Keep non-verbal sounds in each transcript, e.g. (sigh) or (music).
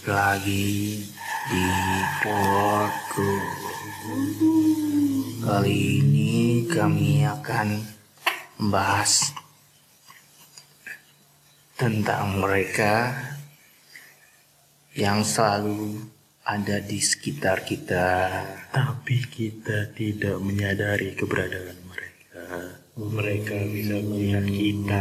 balik lagi di Podku. Kali ini kami akan membahas tentang mereka yang selalu ada di sekitar kita. Tapi kita tidak menyadari keberadaan mereka. mereka bisa melihat kita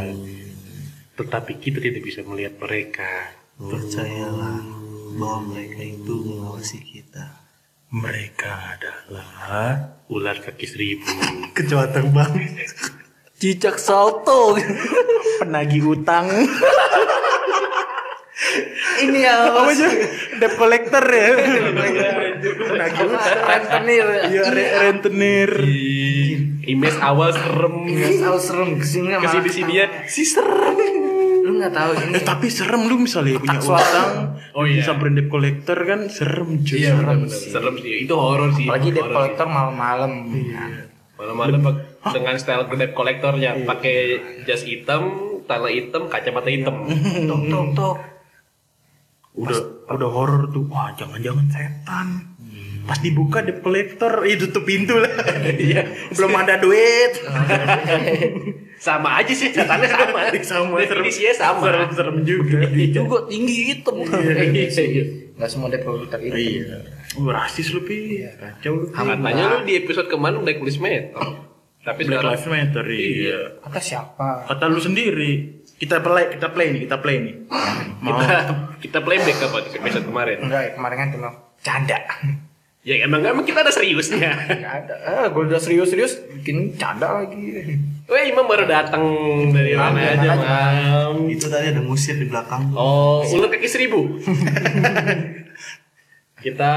tetapi kita tidak bisa melihat mereka Percayalah bahwa mereka itu mengawasi kita. Mereka adalah ular kaki seribu. (laughs) Kecewatan bang, Cicak salto. penagih utang, (laughs) Ini ya. apa aja, debt collector ya, (laughs) penagih utang, Rentenir. iya, re- rentenir, image awal serem. Nggak tahu serem ke sini ke sini sini ya si serem Lu nggak tahu ini. Eh tapi serem lu misalnya punya suara. utang, Oh, iya. bisa brand debt collector kan serem cuy. iya benar benar serem sih itu horor sih Apalagi debt collector malam-malam. sih. malam-malam dengan style debt collectornya pakai jas hitam tala hitam kacamata hitam Tok tok tok. Udah udah horor tuh, wah jangan-jangan setan. Pas dibuka debt collector, eh tutup pintu lah. Iya, belum ada duit. sama aja sih catatannya sama Sama serem. definisinya sama Serem-serem juga. Juga tinggi hitam. Iya. Nggak semua debt collector itu. Iya. Uh, rasis lu pi. Kacau lu. Pi. katanya lu di episode kemarin Black Lives Matter tapi Black Lives Matter iya. Kata siapa? Kata lu sendiri. Kita play, kita play nih, kita play nih. Mau kita kita playback apa di episode kemarin Enggak, kemarin kan cuma canda. Ya emang emang kita ada seriusnya Enggak ada. Ah, gue udah serius-serius bikin canda lagi. Weh Imam baru datang dari Mam, mana ya, aja makanya. Mam Itu tadi ada musir di belakang. Oh ular kaki seribu (laughs) kita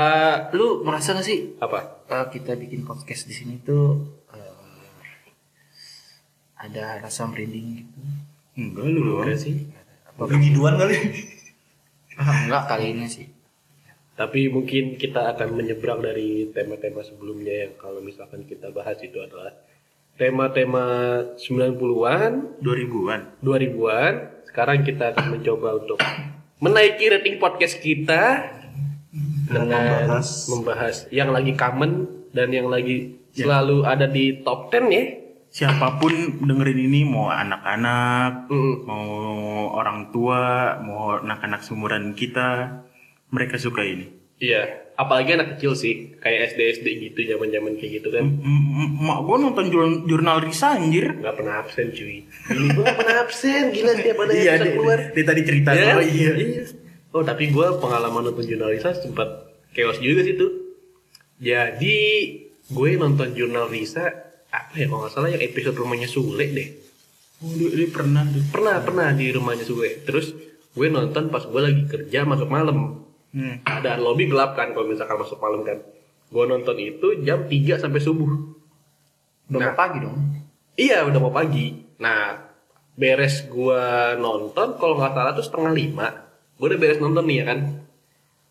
Lu merasa gak sih apa eh, kita bikin podcast di sini tuh eh, ada rasa merinding gitu? enggak lu. Enggak sih Apa Kegiduan kali. Ah, enggak kali ini sih. Tapi mungkin kita akan menyeberang dari tema-tema sebelumnya yang kalau misalkan kita bahas itu adalah tema-tema 90-an 2000-an. 2000-an sekarang kita akan mencoba untuk menaiki rating podcast kita dengan membahas, membahas. yang lagi common dan yang lagi selalu ada di top 10 ya. Siapa pun dengerin ini mau anak-anak, Mm. mau orang tua, mau anak-anak seumuran kita, mereka suka ini. Iya, apalagi anak kecil sih, kayak SD SD gitu, zaman-zaman kayak gitu kan. M- m- Mak gue nonton jurnal, jurnal Risa anjir. Nggak pernah absen cuy. Ini gue nggak pernah absen, gila setiap ada Iya, dia, keluar. dia tadi cerita Ya kan? oh iya. Oh tapi gue pengalaman nonton jurnalisa sempat chaos juga sih tuh. Jadi gue nonton jurnal Risa apa ya kalau nggak salah yang episode rumahnya Sule deh. Oh, dia, dia pernah tuh. Pernah pernah di rumahnya Sule. Terus gue nonton pas gue lagi kerja masuk malam. Hmm. Keadaan lobby gelap kan kalau misalkan masuk malam kan. Gue nonton itu jam 3 sampai subuh. Udah Nah. mau pagi dong. Iya udah mau pagi. Nah beres gua nonton kalau nggak salah tuh setengah lima. Gue udah beres nonton nih ya kan.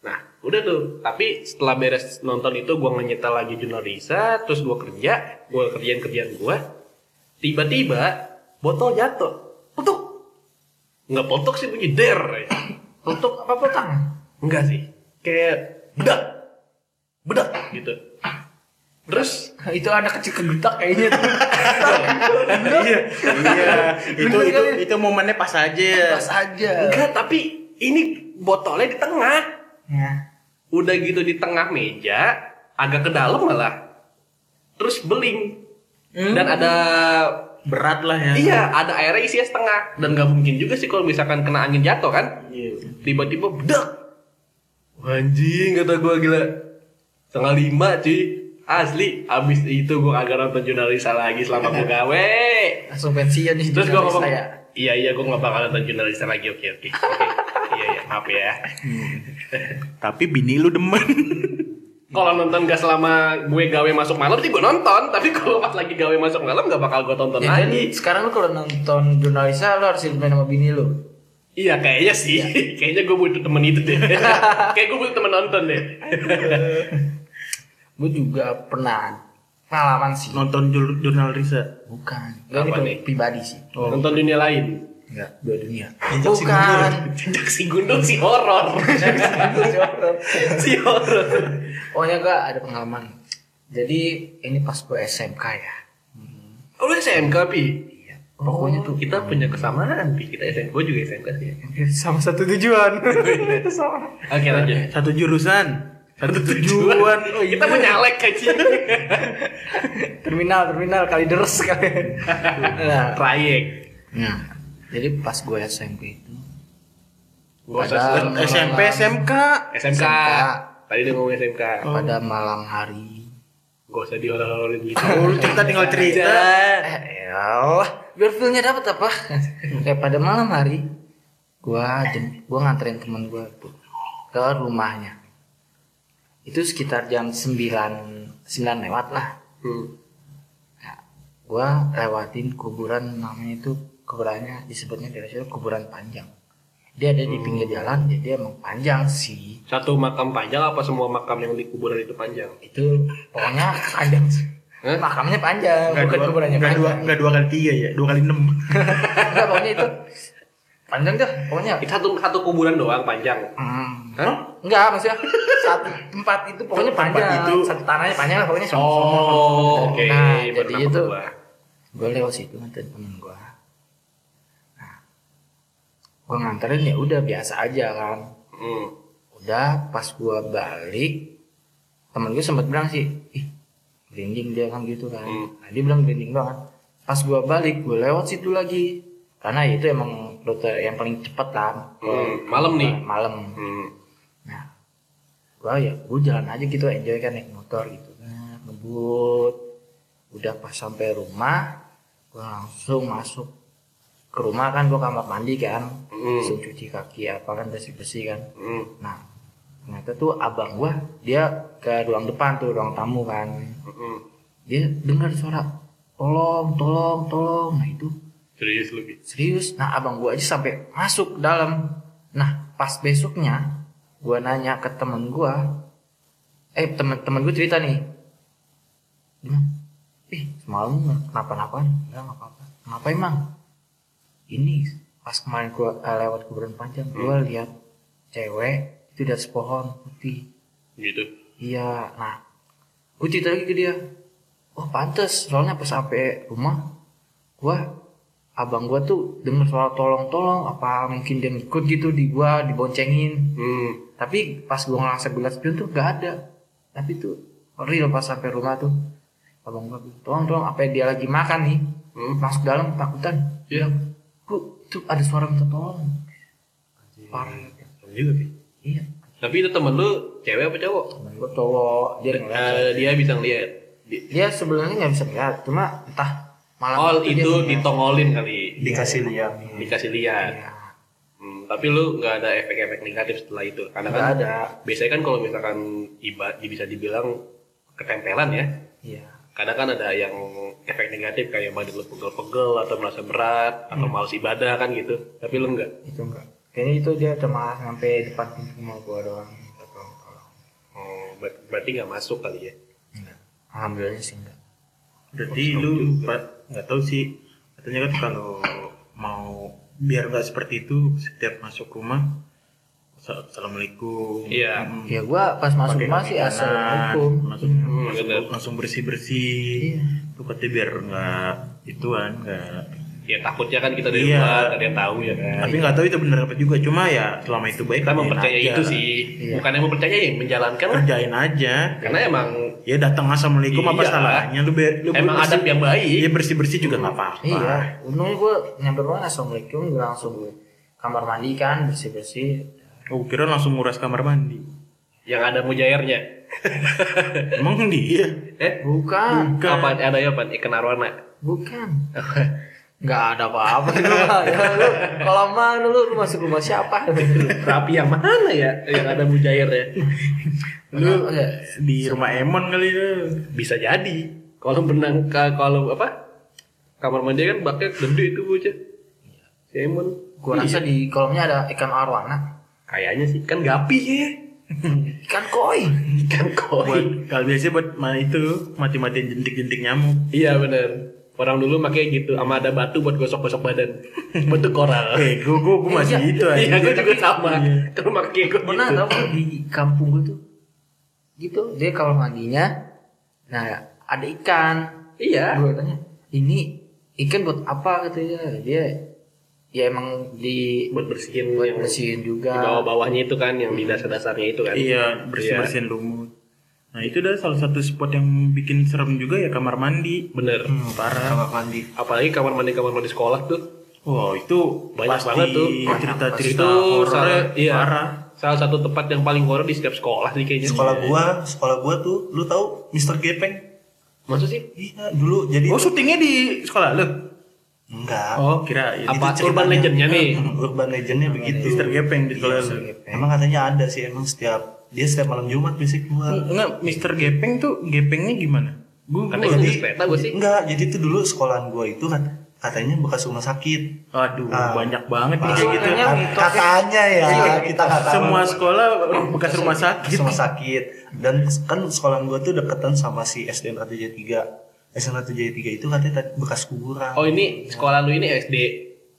Nah udah tuh. Tapi setelah beres nonton itu gua nyetel lagi jurnal Risa. Terus gua kerja. Gua kerjaan kerjaan gua. Tiba-tiba botol jatuh. Potok. Nggak potok sih bunyi der. (coughs) Tutup apa potang? Enggak sih. Kayak bedak. Bedak gitu. Terus (laughs) itu anak kecil kegedak kayaknya tuh. iya, iya. itu itu itu momennya pas aja. Pas aja. enggak tapi ini botolnya di tengah. Ya. udah gitu di tengah meja agak ke dalam malah terus beling dan ada Berat lah ya. iya ada airnya isinya setengah dan nggak mungkin juga sih kalau misalkan kena angin jatuh kan Iya. tiba-tiba bedak anjing kata gua gila. Setengah lima cuy. Asli abis itu gua agak nonton jurnalisa lagi selama gua gawe. Langsung pensiun nih. terus gua jurnalis ngomong iya iya gua nggak bakal nonton jurnalisa lagi. Oke oke oke. Iya iya maaf ya. Tapi bini lu demen. kalau nonton gak selama gue gawe masuk malam sih gue nonton. Tapi kalau pas lagi gawe masuk malam gak bakal gue tonton Ya, lagi. sekarang lu kalau nonton jurnalisa lu harus main sama bini lu. Iya kayaknya sih (laughs) kayaknya gue butuh temen itu deh (laughs) kayak gue butuh temen nonton deh Gue juga pernah pengalaman sih. Nonton jur- jurnal Risa. Bukan. Apa Gue nih? pribadi sih. nonton dunia lain Enggak, dua dunia. Jejak Bukan. Jejak si gundul si horor. (laughs) si horor. Pokoknya gua ada pengalaman. Jadi ini pas gue SMK ya. Oh, lu SMK, Pi? Iya. Pokoknya tuh kita punya kesamaan, Pi. Kita SMK, gue juga SMK sih. ya. sama satu tujuan. (laughs) (laughs) sama. Oke, lanjut. Satu jurusan, satu tujuan. Oh, Kita mau nyalek aja. (laughs) Terminal, terminal kali deres kali. nah, Trayek. nah, jadi pas gue SMP itu usah SMP, SMK. SMK. SMK. Tadi dia ngomong SMK. pada malam hari Gak usah dihoror-hororin gitu. Oh, lu cerita tinggal (laughs) cerita. eh elah, biar feelnya dapat apa (laughs) kayak pada malam hari gua jem, gua nganterin temen gua tuh ke rumahnya itu sekitar jam 9 9 lewat lah Hmm. Nah, gua lewatin kuburan namanya itu kuburannya disebutnya dari situ kuburan panjang dia ada di pinggir jalan jadi emang panjang sih Satu makam panjang apa semua makam yang di kuburan itu panjang? itu pokoknya panjang sih Hah? makamnya panjang Enggak bukan dua, kuburannya enggak dua, panjang enggak dua kali tiga ya, dua kali enam. Enggak, pokoknya itu panjang dah pokoknya Itu satu satu kuburan doang panjang. hmm. Hah? enggak maksudnya satu tempat itu pokoknya Tempat panjang itu- satu tanahnya panjang lah pokoknya Oh, oke. nah Baru jadi itu gue lewat situ nganterin temen gue nah gue nganterin ya udah biasa aja kan Hmm. udah pas gue balik temen gue sempat bilang sih ih merinding dia kan gitu kan Hmm. nah, dia bilang merinding banget pas gue balik gue lewat situ lagi karena itu emang rute yang paling cepat kan Hmm, malam nih. malam Hmm. nah gue ya gue jalan aja gitu enjoy kan naik motor gitu kan ngebut udah pas sampai rumah gue langsung masuk ke rumah kan gue kamar mandi kan Hmm. cuci kaki apa kan bersih bersih kan. Hmm. nah ternyata tuh abang gua dia ke ruang depan tuh ruang tamu kan. Hmm. dia dengar suara tolong tolong tolong. Nah itu Serius lu, Pi? serius. Nah abang gua aja sampai masuk ke dalam. Nah pas besoknya gua nanya ke temen gua eh temen-temen gua cerita nih. Bilang, ih semalam kenapa-napa enggak nggak apa-apa. Kenapa emang ini pas kemarin gua eh, lewat kuburan panjang gua lihat cewek itu di atas pohon putih Gitu. iya nah gue cerita lagi ke dia oh pantes soalnya pas sampai rumah gua abang gua tuh denger suara tolong-tolong apa mungkin dia ngikut gitu di gua diboncengin Hmm. tapi pas gua ngerasa gelas pion tuh gak ada tapi tuh real pas sampai rumah tuh abang gua bilang tolong tolong apa dia lagi makan nih Hmm. masuk dalam takutan Iya. kok tuh ada suara minta tolong parah juga, Pi. iya Tapi itu temen lu cewek apa cowok? temen gua cowok dia ngeliat Eh, dia bisa ngeliat. Di- dia sebenarnya nggak bisa lihat cuma entah malam Oh, itu ngeliat. ditongolin kali. Dikasih lihat. Dikasih lihat. Iya. Hmm, tapi lu nggak ada efek-efek negatif setelah itu. Karena nggak kan ada biasanya kan kalau misalkan iba bisa dibilang ketempelan ya. iya Kadang kan ada yang efek negatif kayak badan lu pegel-pegel atau merasa berat atau Hmm. males ibadah kan gitu. Tapi lu enggak. itu enggak kayaknya itu dia cuma sampai depan pintu rumah gua doang tolong Oh, ber- berarti nggak masuk kali ya. enggak alhamdulillah sih enggak Berarti lu Pak, nggak tahu sih. Katanya kan kalau mau biar nggak seperti itu setiap masuk rumah Assalamualaikum. Iya. Mm. ya gua pas masuk rumah sih kanan, assalamualaikum Langsung, Hmm, langsung, bener. langsung bersih bersih. Iya. Itu katanya biar nggak ituan nggak. Ya takutnya kan kita dari Iya. luar, ada yang tahu ya kan. Tapi nggak tahu itu benar apa juga. Cuma ya selama itu baik. kita kerjain mempercayai aja. itu sih. Iya. Bukan yang mempercayai, yang menjalankan lah. Kerjain aja. Karena emang Ya datang assalamualaikum apa Iya. salahnya lu, be, lu emang bersih- adab yang baik. Iya bersih bersih juga nggak apa-apa. iya untungnya gua nyampe rumah assalamualaikum gua langsung kamar mandi kan bersih bersih Oh kira langsung nguras kamar mandi. Yang ada mujairnya. (laughs) Emang dia? Eh, bukan apa ada ya apa ikan arwana? bukan (laughs) nggak ada apa-apa itu mah ya lu kalau mana lu, lu masuk rumah siapa (laughs) Rapi yang mana ya? Yang ada mujairnya. lu ya, Di rumah Emon kali lu. Bisa jadi. Kalau benang ka- kalau apa? Kamar mandi kan baknya gede itu bocah. Si Emon. gua rasa di kolomnya ada ikan arwana Kayaknya sih kan gapi ya. (laughs) ikan koi Ikan koi. Buat kalau biasanya buat ma itu mati-matiin jentik-jentik nyamuk. Iya benar. Orang dulu makanya gitu, sama ada batu buat gosok-gosok badan. Batu koral. Eh, gue gue gue masih Iya. itu aja. Iya, gue juga sama. Kalau pakai gue pernah gitu. tau di kampung gue tuh gitu dia kalau mandinya nah ada ikan Iya. gue tanya ini ikan buat apa katanya dia ya emang di Buat bersihin buat yang bersihin di juga bawah-bawahnya itu kan, yang di dasar-dasarnya itu kan. Iya, bersih bersihin lumut. Nah itu dah salah satu spot yang bikin serem juga ya kamar mandi. Bener. Hmm, Parah. kamar mandi Apalagi kamar mandi kamar mandi sekolah tuh. Wow itu Banyak pasti banget tuh. cerita-cerita Itu horor salah, iya. parah. Salah satu tempat yang paling horor di setiap sekolah sih kayaknya. sekolah gua sekolah gua tuh lu tahu Mr. Gepeng Maksud sih? iya dulu jadi Oh syutingnya di sekolah lu? Enggak Oh kira Itu Apa ceritanya- (laughs) urban legendnya nih? urban legendnya begitu Mister Gepeng di sekolah lu. emang katanya ada sih emang setiap dia setiap malam Jumat biasanya keluar Enggak, Mister Gepeng tuh gepengnya gimana? Gue Katanya jadi- gue gue sih. enggak jadi tuh dulu sekolahan gua itu kan katanya bekas rumah sakit Aduh, Ah. banyak banget nih kayak gitu. Katanya Kat- mitos. katanya ya kita tahu Semua sekolah bekas rumah sakit. rumah sakit dan kan sekolahan gua tuh deketan sama si SD 173 SD 173 itu katanya bekas kuburan Oh ini sekolah lu ini SD.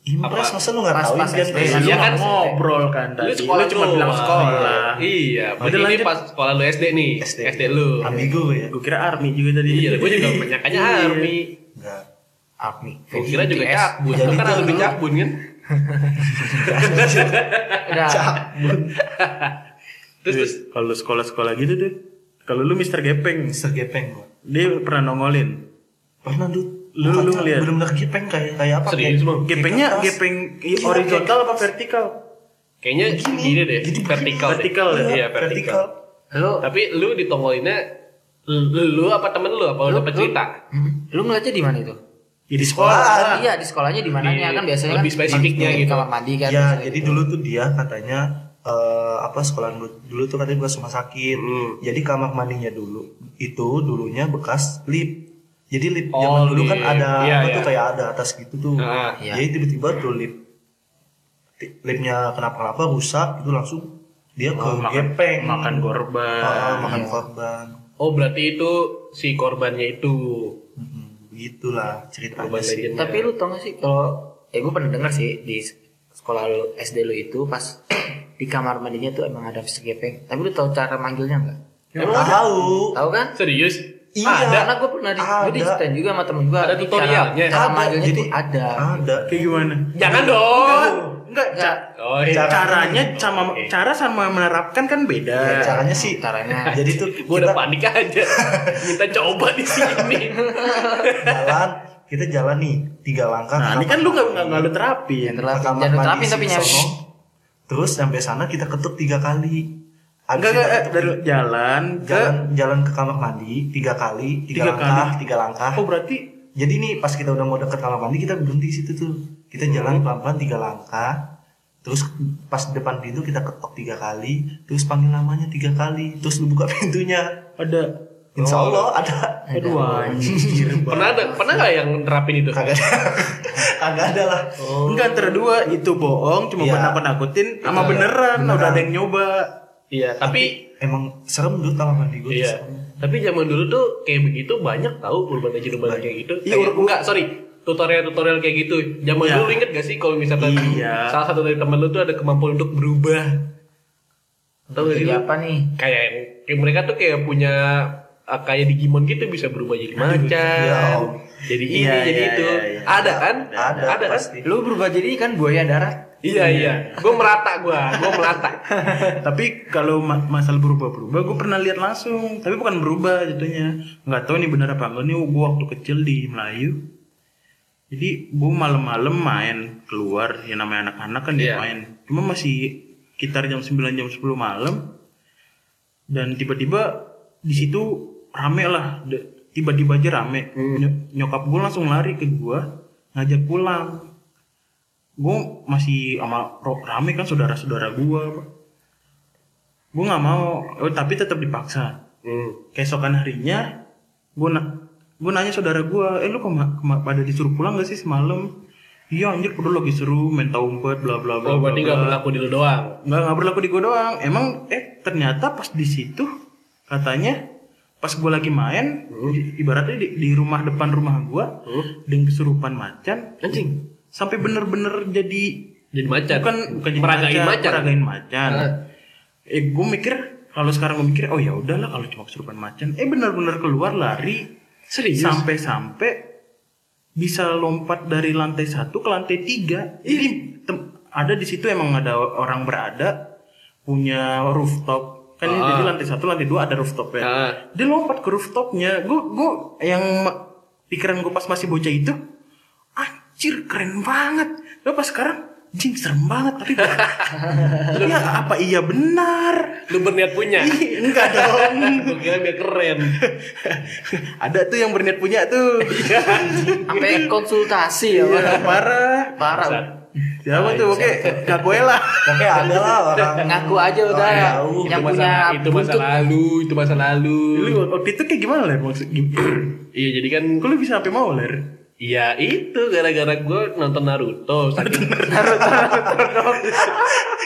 Impres apa? masa lu Impian SD. Impres? Lu Iya nggak kan? ngobrol kan Lu tadi. sekolah Lu cuma doang. bilang sekolah. Iya, berarti Udah ini pas sekolah lu SD nih. SD. SD, lu. ambigu ya Gue kira army juga tadi. Iya, gue juga penyakannya Iya. army. enggak Army Gue kira juga cabun. Lu kan lebih cabun kan? Udah. Terus terus Kalau sekolah-sekolah gitu deh. Kalau lu Mister Gepeng, Mister Gepeng gua dia pernah nongolin. pernah tuh Lu- lu ngeliat? bener-bener gepeng kayak kayak apa Serius, kayak- Bang? kayak Gepengnya kertas. gepeng Iya, horizontal apa vertikal? kayaknya gini, deh, Jadi vertikal. deh. Vertikal ya? Iya, vertikal. Lu Tapi lu ditongolinnya lu, lu apa temen lu apa lu dapet cerita? lu ngeliatnya di mana itu? Ya, di sekolah. Sekolahan. Iya di sekolahnya di mananya kan biasanya lebih kan spesifiknya di gitu. kamar mandi kan. ya biasanya jadi gitu. dulu tuh dia katanya eh, apa sekolahan gua dulu tuh katanya bekas rumah sakit Hmm. jadi kamar mandinya dulu itu dulunya bekas lift jadi lift Oh, zaman dulu kan ada Iya, apa iya. tuh kayak ada atas gitu tuh Ah, iya. jadi tiba-tiba tuh lift ti- liftnya kenapa-kenapa rusak itu langsung dia ke Oh, makan, gepeng makan korban. Ah, makan Iya. korban Oh, berarti itu si korbannya itu. Mm, begitulah ceritanya Korban sih legend. Tapi lu tau gak sih kalau eh gue pernah denger sih di sekolah lu SD lu itu pas di kamar mandinya tuh emang ada Mr. Gepeng. Tapi lu tahu cara manggilnya nggak? Emang tahu Tahu kan? Serius? Iya. Ada. Karena gue pernah di, gue diceritain juga sama temen gue. Ada tutorialnya? Cara, cara Ada, manggilnya jadi- tuh ada. ada Kayak gimana? Jangan dong. Enggak, Enggak. Oh, iya. Cara- caranya sama cara sama menerapkan kan beda. Ya, caranya sih Caranya. (laughs) jadi tuh Gue udah panik aja. (laughs) Minta coba di sini. jalan kita jalan nih tiga langkah Nah, ini kan lu nggak nggak nggak lu terapin. Terlalu ke kamar jangan mandi terapin tapi nyampe. Terus sampai sana kita ketuk tiga kali. Enggak enggak eh, dari jalan ke jalan jalan ke kamar mandi tiga kali tiga, Tiga langkah kali. tiga langkah. Oh berarti jadi nih pas kita udah mau deket kamar mandi kita berhenti di situ tuh. Kita Hmm. jalan pelan pelan tiga langkah. Terus pas depan pintu kita ketok tiga kali. Terus panggil namanya tiga kali. Terus lu buka (laughs) pintunya. Ada insya Allah ada aduh anjir. (laughs) pernah ada pernah nggak yang nerapin itu? kagak ada (laughs) kagak ada lah Enggak antara dua itu bohong cuma Iya. buat nakut-nakutin sama beneran, udah ada yang nyoba. Iya, tapi emang serem dulu kamar mandi gue iya. Tapi zaman dulu tuh kayak begitu banyak tahu urban legend urban kayak gitu. Iya, Kayak- enggak, sorry. Tutorial-tutorial kayak gitu. Zaman Iya. dulu inget gak sih kalau misalkan Iya. salah satu dari temen lu tuh ada kemampuan untuk berubah. Tahu gak sih? Apa nih? Kayak, kayak mereka tuh kayak punya kayak Digimon gitu bisa berubah jadi macan. ya. Jadi ini, Iya, jadi iya, itu. iya, iya. Ada kan? ada, Ada kan? pasti Lu berubah jadi kan buaya darat. Iya, iya. Gue merata gua, gue melata. (laughs) Tapi kalau ma- masalah berubah-berubah, gue pernah lihat langsung. Tapi bukan berubah jatuhnya. Nggak tahu nih benar apa enggak nih. Gue waktu kecil di Melayu. Jadi gue malam-malam main keluar. Ya namanya anak-anak kan dia Iya. main. Cuma masih sekitar jam 9 jam 10 malam. Dan tiba-tiba di situ rame lah. Tiba-tiba aja rame. Ny- nyokap gue langsung lari ke gue ngajak pulang. Gue masih sama rame kan saudara-saudara gue. Gue nggak mau, oh, tapi tetap dipaksa. Hmm. Keesokan harinya, gue na gue nanya saudara gue, eh lu kema kema- pada disuruh pulang gak sih semalam? Iya anjir, kudu lagi seru main tahu umpet bla bla bla. Oh, berarti nggak berlaku di lu doang. nggak nggak berlaku di gue doang emang eh ternyata pas di situ katanya pas gue lagi main i- ibaratnya di, di rumah depan rumah gue Hmm. dengan kesurupan macan Anjing. sampai bener-bener jadi Jadi macan. bukan bukan jadi Meragain macan, macan. meragain macan. Ah. Eh gue mikir kalau sekarang gue mikir oh ya udahlah kalau cuma kesurupan macan. Eh benar-benar keluar lari Serius? sampai-sampai bisa lompat dari lantai satu ke lantai tiga. Jadi tem- ada di situ emang ada orang berada punya rooftop kan ini Ah. jadi lantai satu lantai dua ada rooftop ya. Ah. Dia lompat ke rooftopnya. Gue gue yang pikiran gue pas masih bocah itu anjir keren banget. Lo pas sekarang Jing serem banget tapi (laughs) ya apa iya benar Lu berniat punya. Ih, enggak dong (laughs) Gue kira biar keren. (laughs) ada tuh yang berniat punya tuh Sampai konsultasi ya, Iya, parah Parah. Siapa tuh oke Gakuela Oke ada lah (laughs) orang Ngaku aja udah. Orang jauh. Yang itu punya masa, itu masa lalu, itu masa lalu. lu waktu itu kayak gimana ler maksud Iya jadi kan kok lu bisa sampai mau ler Iya itu gara-gara gue nonton Naruto. Saking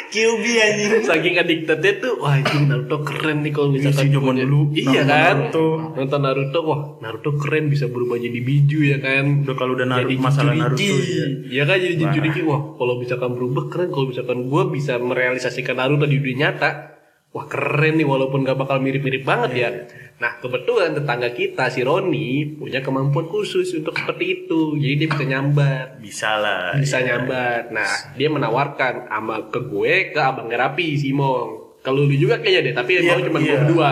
QB (laughs) anjing. Saking addictednya tuh wah ini Naruto keren nih kalau misalkan Iya sih, zaman dulu iya kan Naruto. nonton Naruto wah Naruto keren bisa berubah jadi biju ya kan? Udah kalau udah jadi masalah. Naruto ya Iya kan jadi Jinchuriki wah kalau misalkan berubah keren. Kalau misalkan gue bisa merealisasikan Naruto di dunia nyata wah keren nih walaupun gak bakal mirip-mirip banget ya nah kebetulan tetangga kita si Roni punya kemampuan khusus untuk seperti itu jadi dia bisa nyambat bisa lah bisa nyambat nah dia menawarkan sama ke gue ke abang Gerapi Simong kalau lu juga kayaknya deh tapi yang Iya, mau cuma iya. gue berdua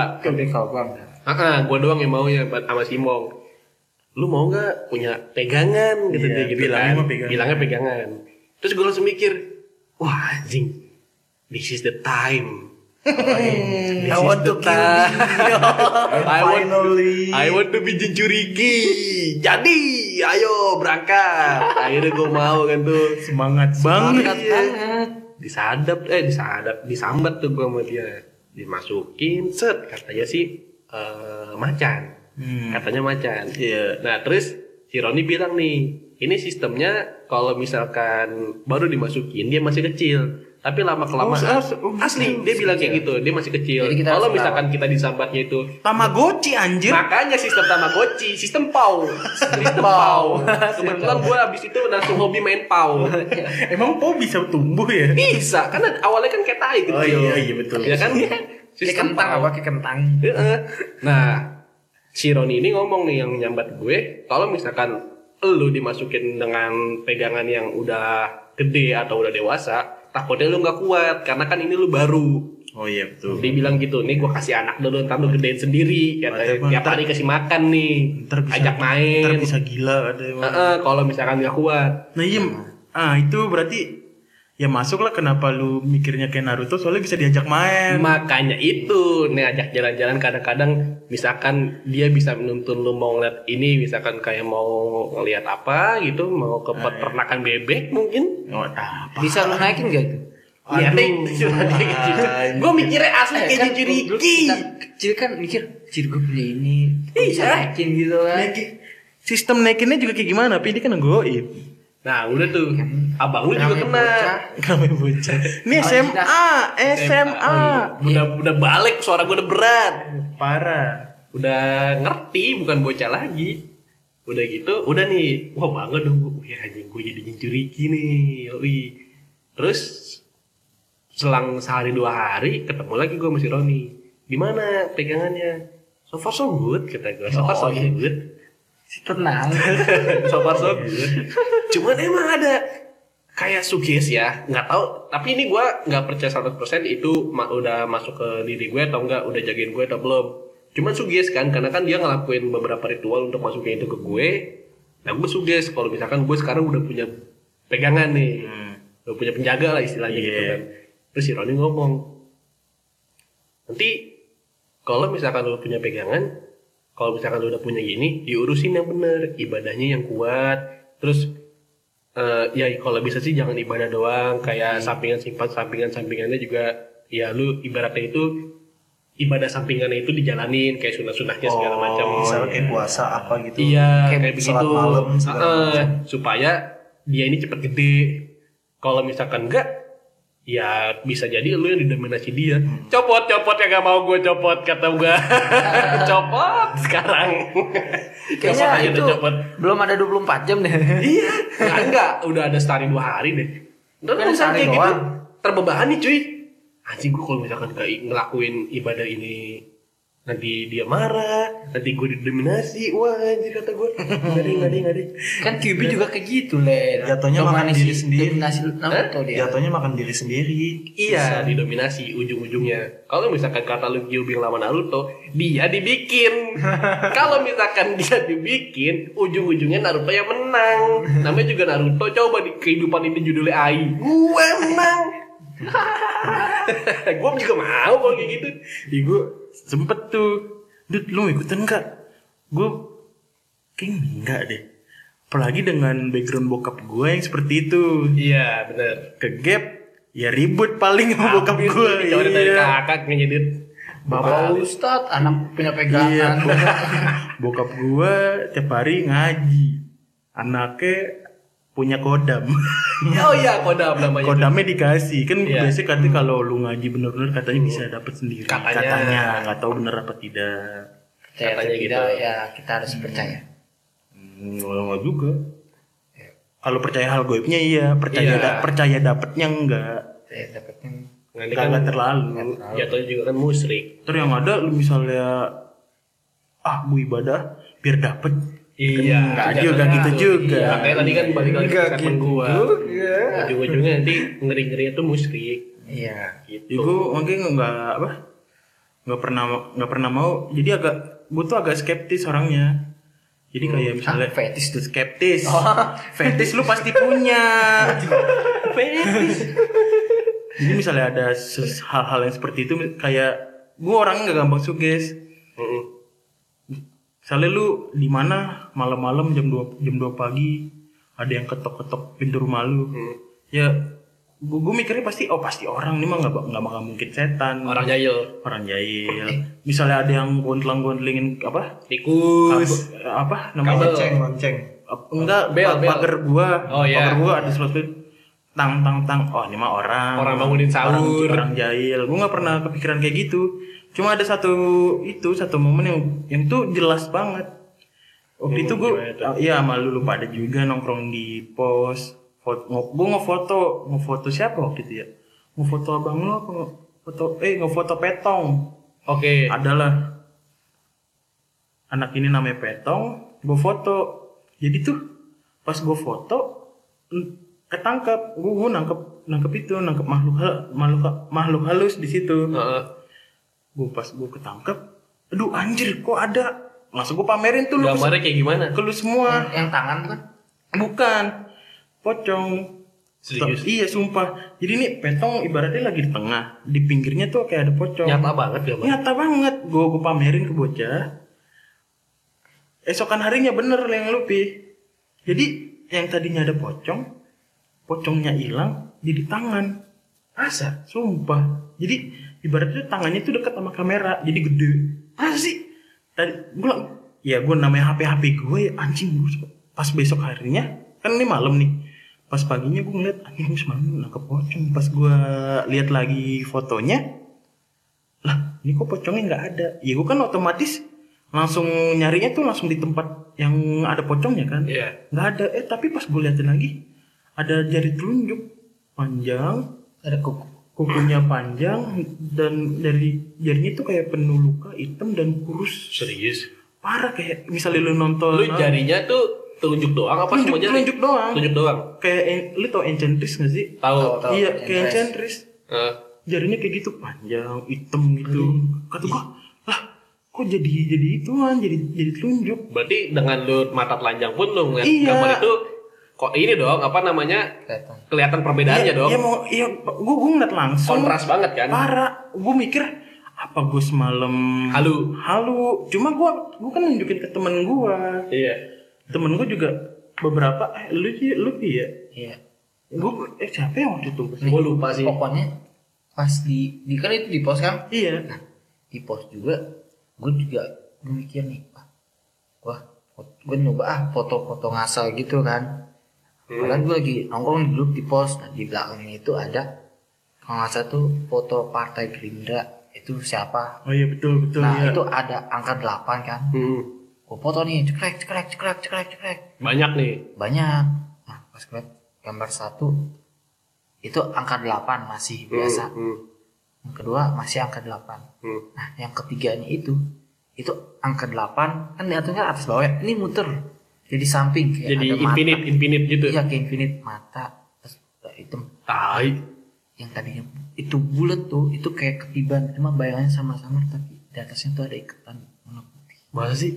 Kau bang. Ah, gue doang yang mau ya sama Simong. Lu mau nggak punya pegangan gitu Iya, dia gitu bilangnya kan? pegangan. Bilangnya pegangan. Terus gue langsung mikir, wah anjing, this is the time. I want to kill time. I want, I want to be Jinchuriki. Jadi, ayo berangkat. Akhirnya gue mau kan tuh. semangat banget Banget banget. Disadap, eh disadap, disambat tuh gue sama dia. Dimasukin, set, katanya sih eh, macan. Hmm. Katanya macan. Iya. Nah terus si Roni bilang nih, ini sistemnya kalau misalkan baru dimasukin dia masih kecil, tapi lama kelamaan Oh, as- oh, asli dia bilang kayak gitu, dia masih kecil. Kalau misalkan kita disambatnya itu, Tamagotchi anjir makanya sistem Tamagotchi, sistem PAU, sistem PAU. Kebetulan gue abis itu langsung hobi main PAU. (laughs) emang po bisa tumbuh ya Bisa, karena awalnya kan kayak tai gitu. Oh, iya, iya, betul. Ya kan? Kayak kentang PAU. apa kayak kentang. Heeh. Nah, si Roni ini ngomong nih yang nyambat gue, kalau misalkan lu dimasukin dengan pegangan yang udah gede atau udah dewasa, takutnya lu nggak kuat karena kan ini lu baru. oh iya betul Dia bilang gitu, nih gue kasih anak dulu, ntar lu gedein sendiri. Katanya emang, tiap ntar- hari kasih makan nih, ntar bisa ajak main. ntar bisa gila ada emang Heeh, kalau misalkan nggak kuat. nah iya ah itu berarti ya masuk lah kenapa lu mikirnya kayak Naruto soalnya bisa diajak main. Makanya itu, nih ajak jalan-jalan kadang-kadang misalkan dia bisa menuntun lu mau ngeliat ini, misalkan kayak mau ngeliat apa gitu, mau ke peternakan bebek mungkin. oh apa? Bisa lu naikin gak itu? Iya, (laughs) nih, gue mikirnya asli kayak kan? jujur kita kecil kan mikir, ciri gue punya ini, Iya. naikin gitu kan. Sistem naikinnya juga kayak gimana tapi ini kan goib Nah, udah tuh. Abang lu juga kena. bocah. kami bocah ini Oh, SMA SMA Udah udah balik suara gue udah berat. parah Udah ngerti bukan bocah lagi. Udah gitu, udah nih. Wah, bangga dong gue. Ya anjing gue jadi jincuriki nih. Yoi. Terus selang sehari dua hari ketemu lagi gue sama si Roni. Gimana pegangannya? So far so good kata gue. So far so good. Tenang. so far so good. Cuman emang ada kayak suges ya, nggak tahu. Tapi ini gue nggak percaya 100% itu ma- udah masuk ke diri gue atau enggak, udah jagain gue atau belum. Cuman suges kan, karena kan dia ngelakuin beberapa ritual untuk masukin itu ke gue. Nah gue suges kalau misalkan gue sekarang udah punya pegangan nih, udah punya penjaga lah istilahnya gitu Iya. kan. Terus si Roni ngomong, nanti kalau misalkan lu punya pegangan, kalau misalkan lu udah punya gini, diurusin yang bener, ibadahnya yang kuat, terus eh, ya kalau bisa sih jangan ibadah doang, kayak sampingan simpan sampingan sampingannya juga, ya lu ibaratnya itu ibadah sampingannya itu dijalanin kayak sunah-sunahnya segala macam. misalnya kayak puasa apa gitu Iya, Kayak kayak, begitu. malam, Heeh, supaya dia ini cepet gede. Kalau misalkan enggak, Ya bisa jadi lu yang didominasi dia. Copot, copot ya gak mau gue copot kata gue. (laughs) copot sekarang. Kayaknya Copot itu copot. belum ada 24 jam deh. Iya, (laughs) enggak, enggak, udah ada setari dua hari deh. Ntar Kan kayak gitu terbebani cuy. Anjing gue kalau misalkan gak ngelakuin ibadah ini nanti dia marah, nanti gue didominasi, wah anjir kata gue, nggak deh, nggak deh, nggak deh. Kan QB juga kayak gitu, Le. Jatuhnya makan diri sendiri. Dominasi dia. Jatuhnya makan diri sendiri. Iya, didominasi ujung-ujungnya. Kalau misalkan kata lu Gyubing lawan Naruto, dia dibikin. (laughs) Kalau misalkan dia dibikin, ujung-ujungnya Naruto yang menang. Namanya juga Naruto. Coba di kehidupan ini judulnya Ai. Gue menang. (laughs) gue juga mau kalau kayak gitu. Ih gue sempet tuh Dut lu ikutan gak? Gue Kayaknya enggak deh Apalagi dengan background bokap gue yang seperti itu Iya, bener. Ke gap Ya ribut paling sama bokap gue dicoret dari Iya kakak ngedit. Bapak Ustad, anak punya Iya pegangan. (laughs) Bokap gue tiap hari ngaji Anaknya punya kodam Oh iya, kodam namanya. Kodamnya dikasih Kan Iya. biasanya katanya kalau lu ngaji bener-bener Katanya bisa dapet sendiri Katanya. Nggak tahu bener apa tidak Percaya Katanya atau gitu. tidak, ya kita harus percaya. Hmm, nggak juga. Kalau percaya hal goibnya iya, percaya Iya. da- percaya dapetnya enggak. Saya dapetnya Nanti Enggak kan enggak terlalu. jatuhnya juga kan musrik. Terus yang ada lu misalnya ah bu ibadah biar dapet. Iya, Enggak juga gitu juga. Iya, kayak tadi kan balik lagi ke Enggak statement gitu gua. juga. Ujung-ujungnya nanti ngeri-ngerinya tuh musrik Iya. gitu. Ya, mungkin enggak apa? Enggak pernah enggak pernah mau. Jadi agak gue tuh agak skeptis orangnya. Jadi kayak misalnya Hah, fetis tuh skeptis. Fetis lu pasti punya. (laughs) Fetis. Jadi misalnya ada hal-hal yang seperti itu kayak gue orangnya nggak gampang suges. Heeh. Misalnya lu di mana malam-malam jam 2 jam 2 pagi ada yang ketok-ketok pintu rumah lu. Hmm. Ya gue, gue mikirnya pasti oh pasti orang ini mah nggak nggak bakal mungkin setan Orang jahil, orang jahil. Misalnya ada yang gondlang-gondlingin apa? tikus. Kab- apa namanya? Kabel. Lonceng, lonceng. Enggak Bel, bel. pagar gua Oh, iya. pagar gua ada sesuatu tang tang tang oh ini mah orang Orang bangunin sahur. orang, orang jahil gua nggak pernah kepikiran kayak gitu cuma ada satu itu satu momen yang yang tuh jelas banget waktu itu ah, iya malu lupa ada juga nongkrong di pos foto, gua ngefoto ngefoto siapa waktu itu ya ngefoto abang lo apa foto eh ngefoto petong Oke. adalah anak ini namanya Petong, gue foto. Jadi tuh pas gue foto ketangkap, gue gue nangkep nangkep itu nangkep makhluk makhluk makhluk halus di situ. Heeh. Gue pas gue ketangkep, aduh anjir kok ada. Langsung gue pamerin tuh lu Gambarnya kayak gimana? ke lu semua. Yang tangan kan? Bukan pocong. Serius? Iya sumpah. Jadi nih petong ibaratnya lagi di tengah, di pinggirnya tuh kayak ada pocong. Nyata banget gambar. Nyata banget. Gue gue pamerin ke bocah. Esokan harinya bener yang lupi. Jadi yang tadinya ada pocong, pocongnya hilang jadi tangan. Asa, sumpah. Jadi ibaratnya tangannya tuh dekat sama kamera, jadi gede. Masa sih? Tadi gue ya gue namanya HP HP gue ya anjing gue pas besok harinya kan ini malam nih pas paginya gue ngeliat anjing gue semalam nangkep pocong pas gue lihat lagi fotonya lah ini kok pocongnya nggak ada ya gue kan otomatis langsung nyarinya tuh langsung di tempat yang ada pocongnya kan Iya. nggak ada eh tapi pas gue liatin lagi ada jari telunjuk panjang Ada kuku. Kukunya panjang dan dari jarinya tuh kayak penuh luka hitam dan kurus Serius. parah kayak misalnya lu nonton Lu jarinya tuh telunjuk doang apa Telunjuk- semua jari? telunjuk doang. Telunjuk doang. kayak en- lu tau encentris gak sih Tahu. Tahu. iya kayak encentris Heeh. jarinya kayak gitu panjang hitam gitu kata gua lah kok jadi jadi ituan jadi jadi telunjuk Berarti dengan lu mata telanjang pun lu ngeliat Iya. gambar itu kok ini dong apa namanya Kelihatan. kelihatan perbedaannya Iya, dong. iya mau iya gua gua ngeliat langsung Kontras banget kan? parah gua mikir apa gua semalam Halu. halu cuma gua gua kan nunjukin ke temen gua Iya. temen gua juga beberapa eh lu sih lu Pi, ya Iya. gua eh siapa yang waktu itu Gua lupa sih. Pokoknya pas di, di kan itu di pos kan? iya Nah, di pos juga gue juga gue mikir nih, ah, wah, gue nyoba ah foto-foto ngasal gitu kan. Padahal gue lagi nongkrong di grup di pos, nah di belakangnya itu ada kalau nggak salah tuh foto partai Gerindra itu siapa Oh iya betul betul nah ya. itu ada angka 8 kan Hmm. gue foto nih cekrek cekrek cekrek cekrek cekrek Banyak nih. banyak nah pas gue gambar satu itu angka 8 masih biasa Hmm. yang kedua masih angka 8 Hmm. nah yang ketiganya itu itu angka 8 kan diaturnya atas bawah ya. ini muter jadi samping kayak Jadi ada mata. infinite, infinite gitu. iya kayak infinite mata terus hitam Tai. yang tadinya itu bulat tuh itu kayak ketiban cuma bayangannya sama-sama tapi di atasnya tuh ada ikatan warna putih Masa sih?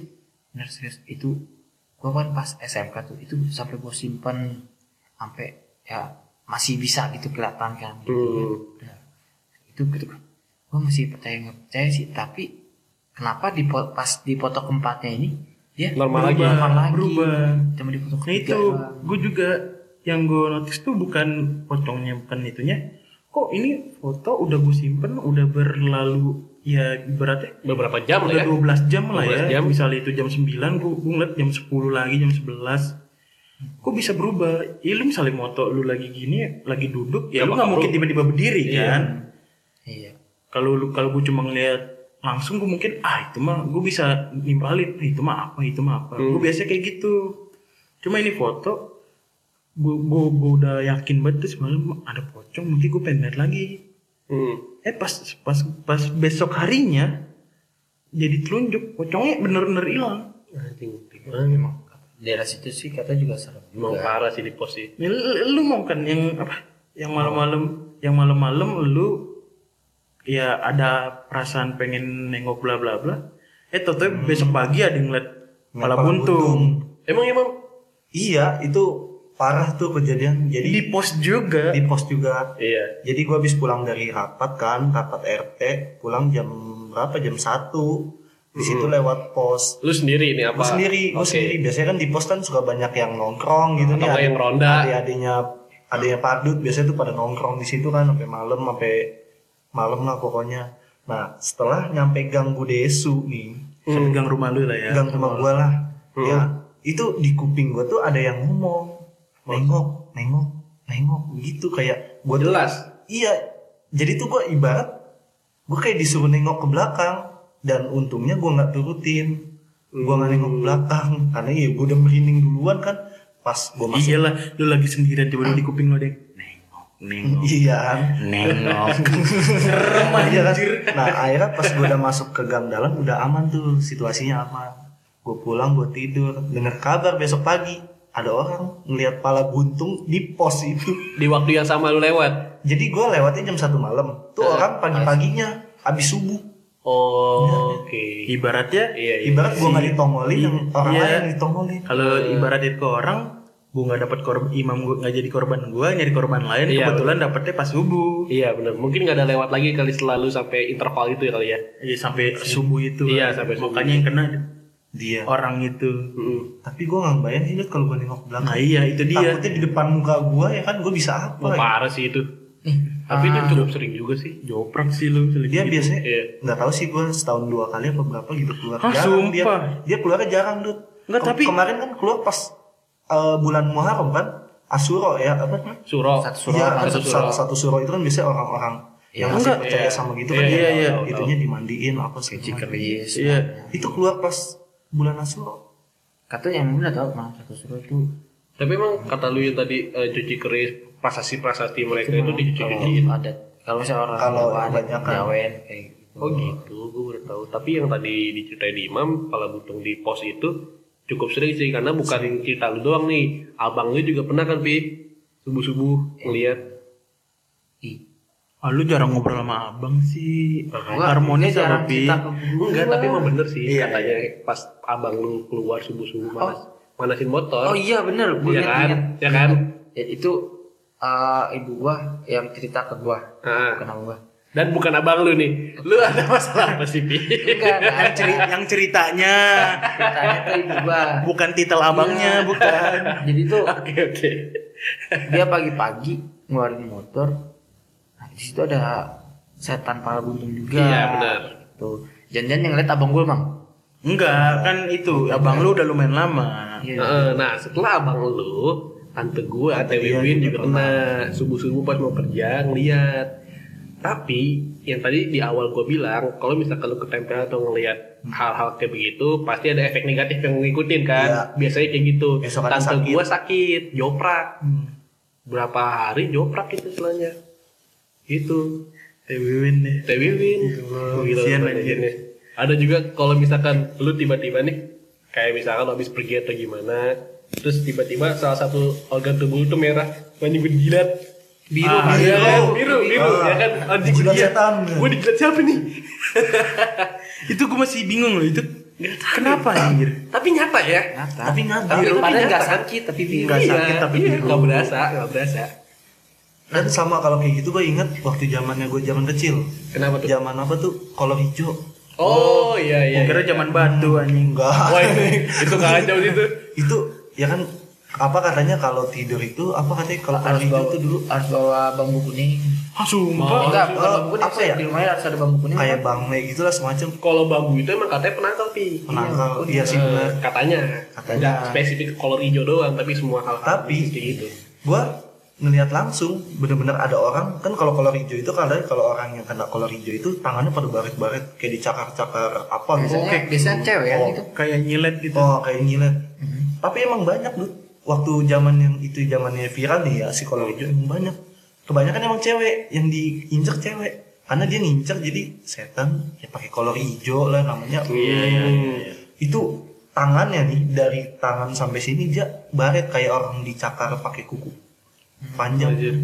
bener serius itu gua kan pas SMK tuh itu sampai gua simpan sampai ya masih bisa gitu kelihatan kan gitu Hmm. Udah. itu gitu kan gua masih percaya nggak percaya sih tapi kenapa di pas di foto keempatnya ini dia Normal lagi. normal lagi berubah. cuma di foto Nah itu gue juga yang gue notice tuh bukan pocongnya bukan itunya. Kok ini foto udah gue simpen udah berlalu ya ibaratnya Beberapa jam lah udah ya. 12 jam lah 12 ya. jam. Misalnya itu jam 9 gue, gue ngeliat jam 10 lagi jam 11 Kok bisa berubah? Ya lu misalnya moto lu lagi gini lagi duduk ya, Ya, lu nggak mungkin berubah. tiba-tiba berdiri Iya. kan. iya Kalau lu kalau gue cuma ngeliat langsung gue mungkin ah itu mah gue bisa nimpalin "Ah, itu mah apa itu mah apa Hmm. gue biasa kayak gitu cuma ini foto gue gue gue udah yakin banget tuh semalam ada pocong mungkin gue pengen lihat lagi Hmm. eh pas pas pas besok harinya jadi telunjuk pocongnya bener-bener hilang Anjing. emang daerah situ sih kata juga serem juga parah sih di pos sih. Lu, lu mau kan yang apa yang malam-malam yang malam-malam lu ya ada perasaan pengen nengok bla bla bla eh tau besok pagi ada yang ngeliat kepala Kepala buntung Emang emang Iya, itu parah tuh kejadian. Jadi di pos juga di pos juga. iya. Jadi gua habis pulang dari rapat kan, rapat RT, pulang jam berapa? Jam 1. Di situ lewat pos. Lu sendiri nih apa? Gue sendiri, gue Oke. sendiri. Biasanya kan di pos kan suka banyak yang nongkrong gitu Atau nggak yang ronda. Adik-adiknya, adiknya padut biasanya tuh pada nongkrong di situ kan sampai malam, sampai malam lah pokoknya. Nah, setelah nyampe gang Budesu nih, Kan gang rumah lu lah ya gang rumah gua lah. Hmm. Ya, itu di kuping gua tuh ada yang ngomong. Nengok, nengok, nengok gitu kayak gua tuh Jelas. Iya, jadi tuh gue ibarat gue kayak disuruh nengok ke belakang dan untungnya gue nggak turutin, gue nggak nengok ke belakang karena ya gue udah merinding duluan kan pas gue masuk. iyalah lu lagi sendirian tiba-tiba di kuping lu deh nengok Iya kan, nengok (laughs) iya kan. Nah akhirnya pas gue udah masuk ke gang dalam udah aman tuh situasinya aman. Gue pulang gue tidur, dengar kabar besok pagi ada orang ngelihat pala buntung di pos itu. Di waktu yang sama lu lewat. Jadi gue lewatnya jam satu malam. Tuh Eh, orang pagi-paginya habis subuh. Oh, oke. ibaratnya Iya, iya. Ibarat gue nggak ditongolin, yang orang iya. lain ditongolin. kalau ibaratnya ke orang gue nggak dapat korban imam gue nggak jadi korban gue nyari korban lain Iya, kebetulan dapetnya pas subuh Iya benar. Mungkin nggak ada lewat lagi kali selalu sampai interval itu ya kali ya. Iya sampai subuh itu. Iya, sampai subuh. Makanya yang kena Dia. orang itu. Mm. Tapi gue nggak bayang sih kalau gue nengok belakang. Nah iya itu dia. Takutnya di depan muka gue ya kan gue bisa apa? Ya? parah sih itu. nih Tapi itu ah, cukup sering juga sih. Joprak sih lu. Dia gitu. biasanya Iya. nggak tahu sih gue setahun dua kali apa berapa gitu keluar. Hah, jarang dia. sumpah? Dia keluarnya jarang Dut. Nggak, Ke- tapi- kemarin kan keluar pas eh, bulan Muharram kan. Asuro ya apa namanya? Suro. Satu suro Iya, apa? kan satu satu, suro. satu suro itu kan biasanya orang-orang yang masih enggak. percaya Iya. sama gitu Iya, kan. iya, ya. iya. Itunya dimandiin apa macam. keris Iya. Itu keluar pas bulan Asuro. katanya yang udah tahu mah satu suruh itu Tapi emang kata lu yang tadi eh, cuci keris prasasti-prasasti mereka itu kalau dicuci-cuciin. ada kalau misalnya orang Kalau Jawa ada kebanyakan. Jawen kayak gitu Oh gitu, gue baru tahu. Tapi yang tadi diceritain di Imam, pala buntung di pos itu cukup sering sih karena bukan cerita lu doang nih. Abang lu juga pernah kan pi subuh-subuh ngeliat. Ih, Ah, lu jarang ngobrol sama abang sih. Harmonis sama jarang Pi. Enggak, tapi emang bener sih Iya, katanya pas abang lu keluar subuh-subuh manas, manasin motor. oh iya bener gue Iya kan? Ya kan? ya, itu eh, ibu gua yang cerita ke gua bukan sama gua dan bukan abang lu nih. Lu ada masalah. Apa sih, Pi? enggak yang, ceri- yang ceritanya. Ceritanya tuh ibu gua. Bukan titel abangnya, bukan. jadi tuh Oke, oke. dia pagi-pagi ngeluarin motor. Nah di situ ada setan pala buntung juga. Iya, benar. tuh. Jangan-jangan yang lihat abang gua mang? Enggak, kan itu. Abang lu udah lumayan lama. iya. Heeh, Nah, setelah abang lu, tante gua, Teh dia Wiwin juga juga kena. Subuh-subuh pas mau kerja ngeliat Tapi yang tadi di awal gue bilang, kalau misalkan lu ketempel atau ngelihat hal-hal kayak begitu, pasti ada efek negatif yang ngikutin kan. Iya. Biasanya kayak gitu. Besokannya Tante sakit. gue sakit, joprak. Hmm. Berapa hari joprak itu setelahnya. Teh Wiwin deh. Teh Wiwin. Allah, Gila, kasihan banget anjir. ini. Ada juga kalau misalkan lu tiba-tiba nih kayak misalkan habis pergi atau gimana, terus tiba-tiba salah satu organ tubuh tuh merah, banyak berjilat. Biru, Ah, biru, iya, kan? oh, biru, biru, ah. ya kan? Anjing Jilat gua setan. Gue dijilat siapa nih? (laughs) Itu gue masih bingung loh itu. Kenapa anjir? Tapi nyata ya. Nyata. Tapi nyata. Tapi Tapi padahal nyata nggak kan? sakit tapi biru. Nggak sakit, tapi iya, biru. nggak berasa, nggak berasa. Dan sama kalau kayak gitu gue inget waktu zamannya gue zaman kecil. Kenapa tuh? Zaman apa tuh? Kolor hijau. Oh, iya iya. Gua kira iya. zaman batu anjing. Enggak. Wah, ini itu kacau itu. itu ya kan apa katanya kalau tidur itu apa katanya kalau harus bawa itu dulu harus bawa bambu kuning. Ah, sumpah. enggak, bukan oh, bambu kuning. apa ya? Di rumahnya harus ada bambu kuning. kayak bangme gitu lah semacam Kalau bambu itu emang katanya penangkal pi. penangkal. Iya, Iya sih Eh, benar. katanya Katanya. nggak spesifik kolor hijau doang tapi semua hal Tapi- kayak gitu Gua ngelihat langsung bener-bener ada orang kan kalau kolor hijau itu kadang kalau orang yang kena kolor hijau itu tangannya pada baret-baret kayak dicakar-cakar apa gitu. Biasanya, Oke. biasanya cewek kan Oh. itu. Kayak nyilet gitu. Oh kayak nyilet. Tapi emang banyak tuh. Waktu zaman yang itu zamannya viral nih ya si kolor hijau emang banyak. Kebanyakan emang cewek yang diinjek cewek. Karena dia ngincer jadi setan ya pakai kolor hijau lah namanya. Iya, iya, iya, iya. Itu tangannya nih dari tangan sampai sini dia baret kayak orang dicakar pakai kuku panjang. Anjir.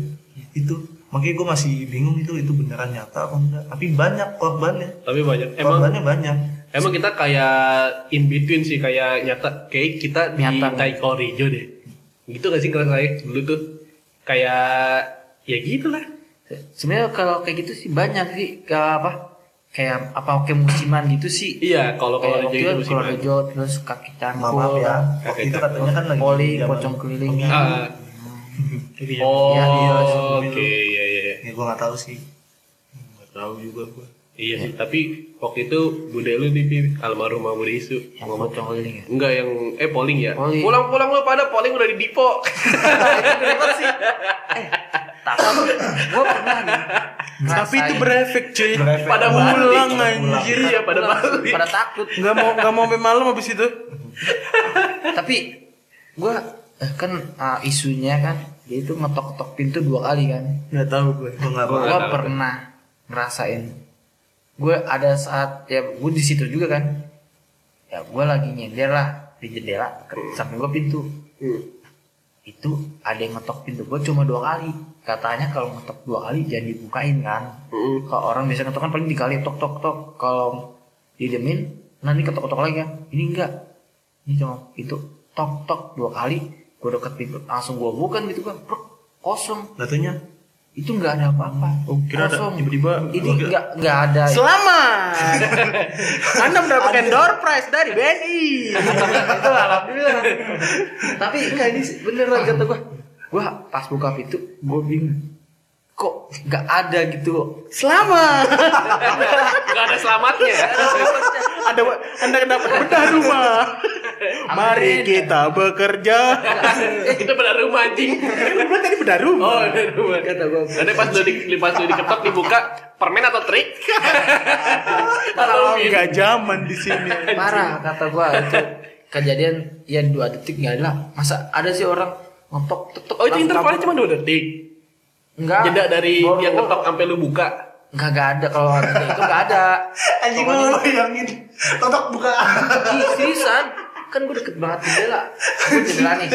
Itu makanya gue masih bingung itu itu beneran nyata apa enggak. Tapi banyak korbannya. tapi banyak emang Korbannya banyak. emang kita kayak in between sih kayak nyata kayak kita Nyata. di kolor hijau deh gitu gak sih ngerasain dulu tuh kayak ya gitu lah Sebenarnya kalau kayak gitu sih banyak sih ke apa? Kayak apa kayak musiman gitu sih. iya kalau kolor Kayak hijau itu waktu itu kolor musiman hijau terus kaki cangkul. maaf ya. Kakek Waktu itu katanya kan lagi Poli, pocong keliling. Ah, Iya. oh Iya, iya, oke iya iya Ya gue gak tahu sih. Nggak tahu juga gua. Iya sih tapi waktu itu bude lu nih Pi, almarhum Bude Isu Yang pocong keliling ya. Enggak yang eh polling ya. Polling. Pulang-pulang lu pada polling udah di Dipo. Tapi gue pernah nih. Tapi itu berefek cuy. Berefek. pada Pulang anjir. Iya, pada balik. Pada takut. Nggak mau nggak mau malam habis itu. Tapi gue kan ah, isunya kan dia itu ngetok-ketok pintu dua kali kan. Nggak tahu gue. Gua pernah ngerasain gue ada saat ya gue di situ juga kan. Ya gue lagi nyender lah di jendela samping gue pintu. Itu ada yang ngetok pintu gue cuma dua kali. Katanya kalau ngetok dua kali jangan dibukain kan. Heeh. kalau orang biasa ngetok kan paling tiga kali tok tok tok. Kalau didemin nanti ketok ketok lagi kan. Ini enggak. Ini cuma pintu tok tok dua kali. Gue deket pintu langsung gue bukan gitu kan. Kosong. Datunya itu nggak ada apa-apa Oh, kira ada Kosong. tiba-tiba ini nggak nggak ada Selamat. (laughs) Anda mendapatkan door prize dari BNI. itu alhamdulillah tapi enggak ini beneran kata gua gua pas buka pintu gua bingung kok nggak ada gitu Selamat. Enggak ada selamatnya. Ada Anda dapat bedah rumah. Mari kita bekerja. Itu benar rumah anjing. Kan tadi bedah rumah. Oh, benar rumah. kata gua Nanti pas udah di pas udah diketok dibuka permen atau trik? Min? Nggak zaman di sini. parah kata gua itu kejadian ya dua detik nggak ada lah. masa ada sih orang ngetok tek Oh itu intervalnya cuma dua detik. Enggak. Jeda dari Baru- yang ketok sampai lu buka. enggak enggak ada kalau itu enggak ada. Anjing lu bayangin. Totok buka. Ih, seriusan? Kan gue deket banget jendela gue jendela nih.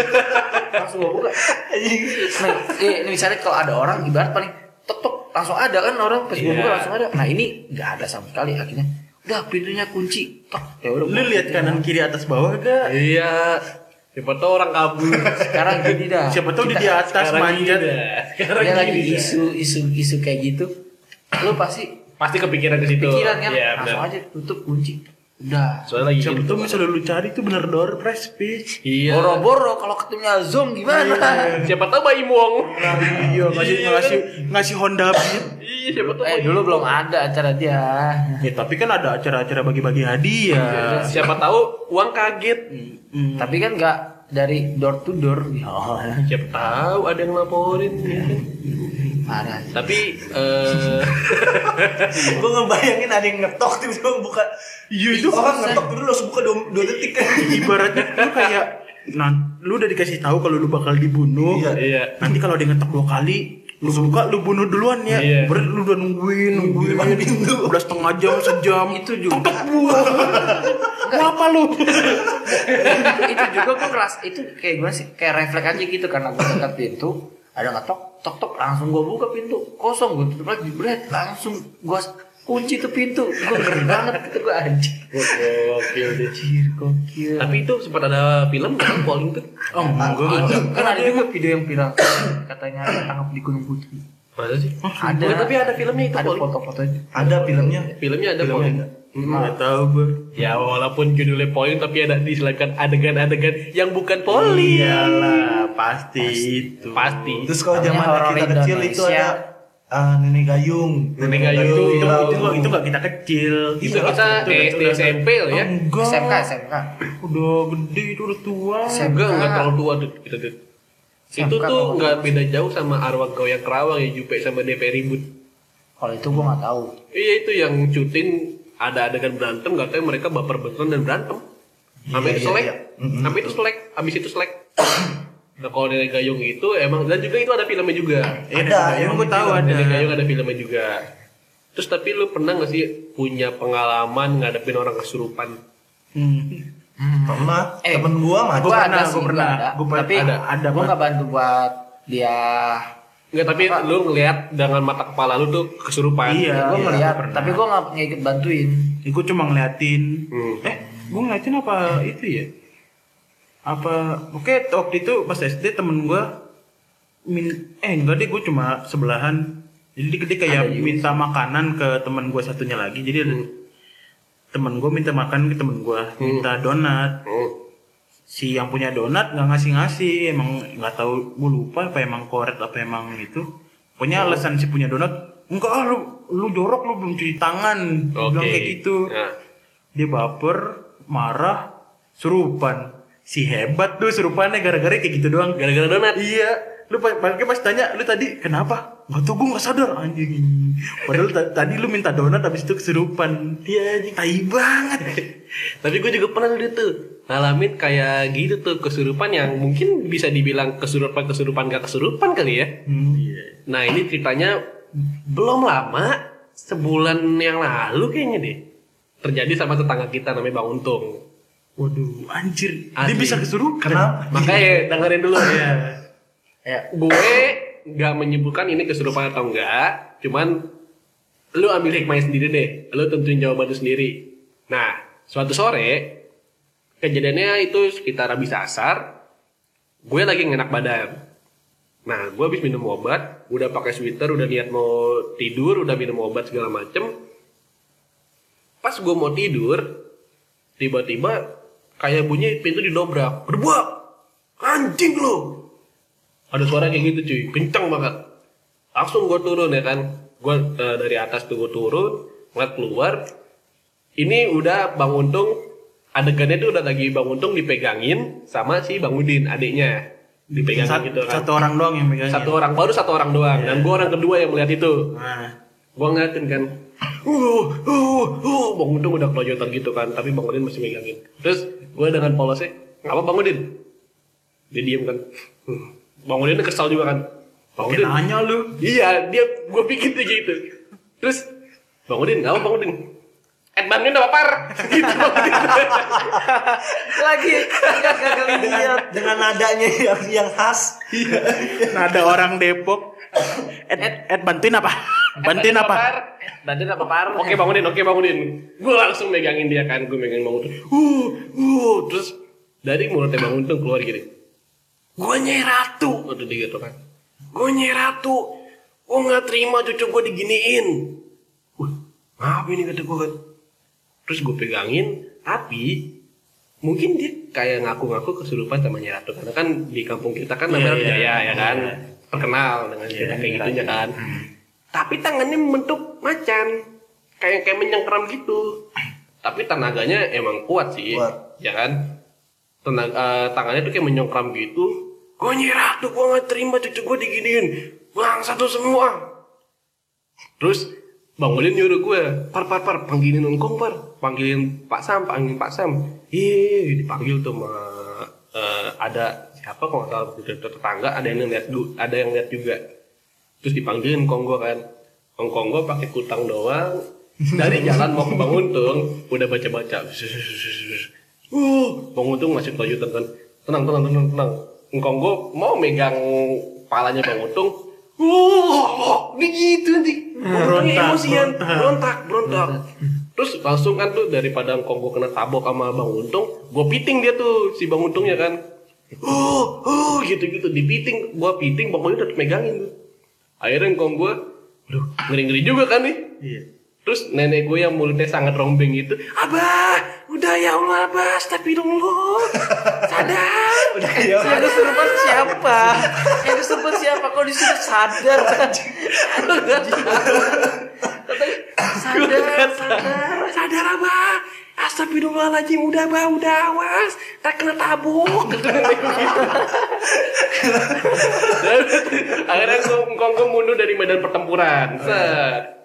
Langsung gue buka. Nah, eh, ini misalnya kalau ada orang ibarat paling tok tok langsung ada kan orang. Pas gue Iya. buka langsung ada. Nah ini nggak ada sama sekali akhirnya. Udah pintunya kunci tok. Ya udah Lu lihat kanan kiri atas bawah gak? Iya. Siapa tahu orang kabur. sekarang gini dah Siapa tahu di atas Sekarang manjat. gini dah. Sekarang dia lagi dah. isu isu isu kayak gitu lu pasti Pasti kepikiran ke situ. pikiran kan Iya, langsung aja tutup kunci udah Soalnya lagi Siapa tahu misalnya lu cari itu bener door prize bitch. Iya. boro-boro kalau ketemunya zoom gimana Siapa tahu bayi muong. Iya ngasih ngasih ngasih Honda Beat. Iya, siapa tahu. eh bayi dulu belum ada acara dia Ya tapi kan ada acara-acara bagi-bagi hadiah. Siapa tahu uang kaget. Hmm. Tapi kan nggak dari door to door. Siapa tahu ada yang laporin. ya Parah. Tapi eh (laughs) gue ngebayangin ada yang ngetok tiba-tiba buka. Iya itu orang ngetok dulu langsung buka 2, detik. Kan (laughs) ibaratnya lu kayak nah lu udah dikasih tahu kalau lu bakal dibunuh. Iya. iya. nanti kalau dia ngetok dua kali lu buka lu bunuh duluan ya. Iya. berarti lu udah nungguin nungguin. udah setengah jam sejam. Itu juga. Mau apa lu? Itu juga gue keras itu kayak gimana sih? Kayak refleks aja gitu karena gue dekat pintu ada ngetok tok tok langsung gue buka pintu. Kosong gue tutup lagi. Berat langsung gue kunci tuh pintu. Gue ngeri banget gitu gue anjing. Gokil deh. anjir gokil. Tapi itu sempat ada film kan polling tuh. oh enggak Ada- kan ada juga video yang viral. Katanya tangkap di Gunung Putri. Masa sih? ada. Tapi ada filmnya itu ada foto-fotonya ada filmnya. Filmnya ada Filmnya? Nggak tahu gue Ya walaupun judulnya polling tapi ada diselipkan adegan-adegan yang bukan polling. iyalah pasti itu Pasti. terus kalau zaman kita kecil itu ada ah, nenek gayung Nenek gayung. itu itu itu itu nggak kita kecil Itu kita Itu udah- SD SMP lah ya. enggak SMK SMK udah gede itu udah tua SMK. Enggak, enggak terlalu tua tuh kita tuh. Itu tuh nggak beda jauh sama arwah goyang kerawang ya Jupe sama DP ribut. kalau itu gue nggak tahu Iya itu yang syuting ada adegan berantem katanya mereka baper beneran dan berantem. Sampai itu iya, selek. iya. Mm-mm. Sampai itu selek. Habis itu selek. Nah kalau Nenek Gayung itu emang dan juga itu ada filmnya juga. Ada, emang emang gue tahu ada Nenek Gayung ada filmnya juga. Terus tapi lu pernah gak sih punya pengalaman ngadepin orang kesurupan? Hmm. pernah Eh, temen gua mah gue Gua ada pernah, sih gua gua pernah. ada. Gua pernah, tapi ada, ada, gue Pak. nggak bantu buat dia Enggak, tapi lu ngelihat dengan mata kepala lu tuh kesurupan. Iya. gue ngeliat pernah. tapi gue nggak nggak ikut bantuin gue cuma ngeliatin Hmm. eh gue ngeliatin apa itu ya apa oke waktu itu pas SD temen gue min eh enggak deh gue cuma sebelahan jadi dia, kayak Ada juga minta makanan ke temen gue satunya lagi jadi ada temen gue minta makan ke temen gue minta donat Hmm. Si yang punya donat nggak ngasih ngasih emang nggak tahu gue lupa apa emang koret apa emang itu. Pokoknya alasan si punya donat enggak ah, lu lu jorok lu belum cuci tangan. Oke. bilang kayak gitu. Nah, dia baper marah surupan si hebat tuh surupannya gara-gara kayak gitu doang. Gara-gara donat. iya lu pa- pakai pas tanya lu tadi kenapa? Nggak tuh gue nggak sadar. Anjing. Padahal ta- tadi lu minta donat habis itu kesurupan. Dia anjing. Tai banget. (laughs) Tapi gue juga pernah dulu tuh ngalamin kayak gitu tuh kesurupan yang mungkin bisa dibilang kesurupan kesurupan gak kesurupan kali ya. hmm, iya. Nah ini ceritanya belum lama sebulan yang lalu kayaknya deh terjadi sama tetangga kita namanya Bang Untung. waduh anjir. Dia Asli. bisa kesurupan? Kenapa? Makanya dengerin dulu (laughs) ya. Ya Gue nggak menyebutkan ini kesurupan atau enggak, cuman lu ambil hikmahnya sendiri deh. Lu tentuin jawaban lu sendiri. Nah, suatu sore kejadiannya itu sekitar habis asar, gue lagi ngenak badan. Nah, gue habis minum obat, udah pakai sweater, udah niat mau tidur, udah minum obat segala macem. Pas gue mau tidur, tiba-tiba kayak bunyi pintu didobrak. Berbuat, anjing lo. Ada suara kayak gitu cuy, kencang banget. Langsung gue turun ya kan, gue eh, dari atas tuh gue turun, ngeliat keluar. Ini udah Bang Untung, adegannya tuh udah lagi Bang Untung dipegangin sama si Bang Udin, adiknya. Dipegangin Sat- gitu kan. satu orang doang yang megangin Satu orang baru satu orang doang dan gue orang kedua yang melihat itu nah gue ngeliatin kan uh uh uh bang Udin udah kelojotan gitu kan tapi bang Udin masih megangin terus gue dengan polosnya apa bang Udin dia diem kan Hmm. (laughs) bang Udin kesal juga kan? Bang Udin. nanya lu. Iya dia gue pikir dia gitu. Terus bang Udin apa bang Udin? Ed Bandin udah papar. (laughs) Gitu Bang Udin. lagi gagal lihat dengan nadanya yang yang khas. Nah ada orang Depok. Ed, Ed. Bantuin apa? Bantuin apa? Bantuin apa paruh Oke Bang Udin, oke Bang Udin. Gue langsung megangin dia kan, gue megangin Bang Udin. Uh, uh, terus dari mulutnya Bang Udin keluar gini. Gue nyai ratu, dia gitu kan. Gue nyai ratu, gue nggak terima cucu gue diginiin. Wah, apa ini kata gue kan. Terus gue pegangin, tapi mungkin dia kayak ngaku-ngaku kesurupan sama Nyai Ratu karena kan di kampung kita kan namanya Iya, Ratu iya. Jaya ya kan terkenal dengan cerita kayak gitunya kan tapi tangannya membentuk macan kayak kayak menyengkeram gitu tapi tenaganya emang kuat sih Kuat. ya kan Tenaga, eh, tangannya tuh kayak menyengkeram gitu gue nyerah tuh gue gak terima cucu gue diginiin Bang satu semua. Terus Bang Ulin nyuruh gue, par par par panggilin engkong par, panggilin Pak Sam, panggilin Pak Sam. Iya, dipanggil tuh sama eh, ada siapa kok nggak tahu tetangga, ada yang lihat ada yang lihat juga. Terus dipanggilin engkong kan, engkong gue pakai kutang doang. Dari jalan mau ke Bang Untung, udah baca baca. Uh, Bang Untung masih kelanjutan kan. Tenang, tenang, tenang, tenang. Engkong gue mau megang palanya Bang Untung. Wah, ini gitu nanti. Berontak, emosian, berontak. berontak, berontak. Terus langsung kan tuh daripada engkong gue kena tabok sama Bang Untung, gue piting dia tuh si Bang Untungnya kan. Oh, oh, gitu-gitu dipiting, gue piting, Bang Untung tetap megangin tuh. Akhirnya engkong gue, aduh, ngeri-ngeri juga kan nih. Iya. Terus nenek gue yang mulutnya sangat rombeng itu, Abah, udah ya Allah Abah, astagfirullah, sadar. (laughs) Udah kayak Yang kesurupan siapa? Yang kesurupan siapa? Kok disuruh sadar? sadar, sadar. sadar Abah, astagfirullahaladzim, udah Abah, udah awas, tak kena tabuk. (laughs) Akhirnya gue, mundur dari medan pertempuran.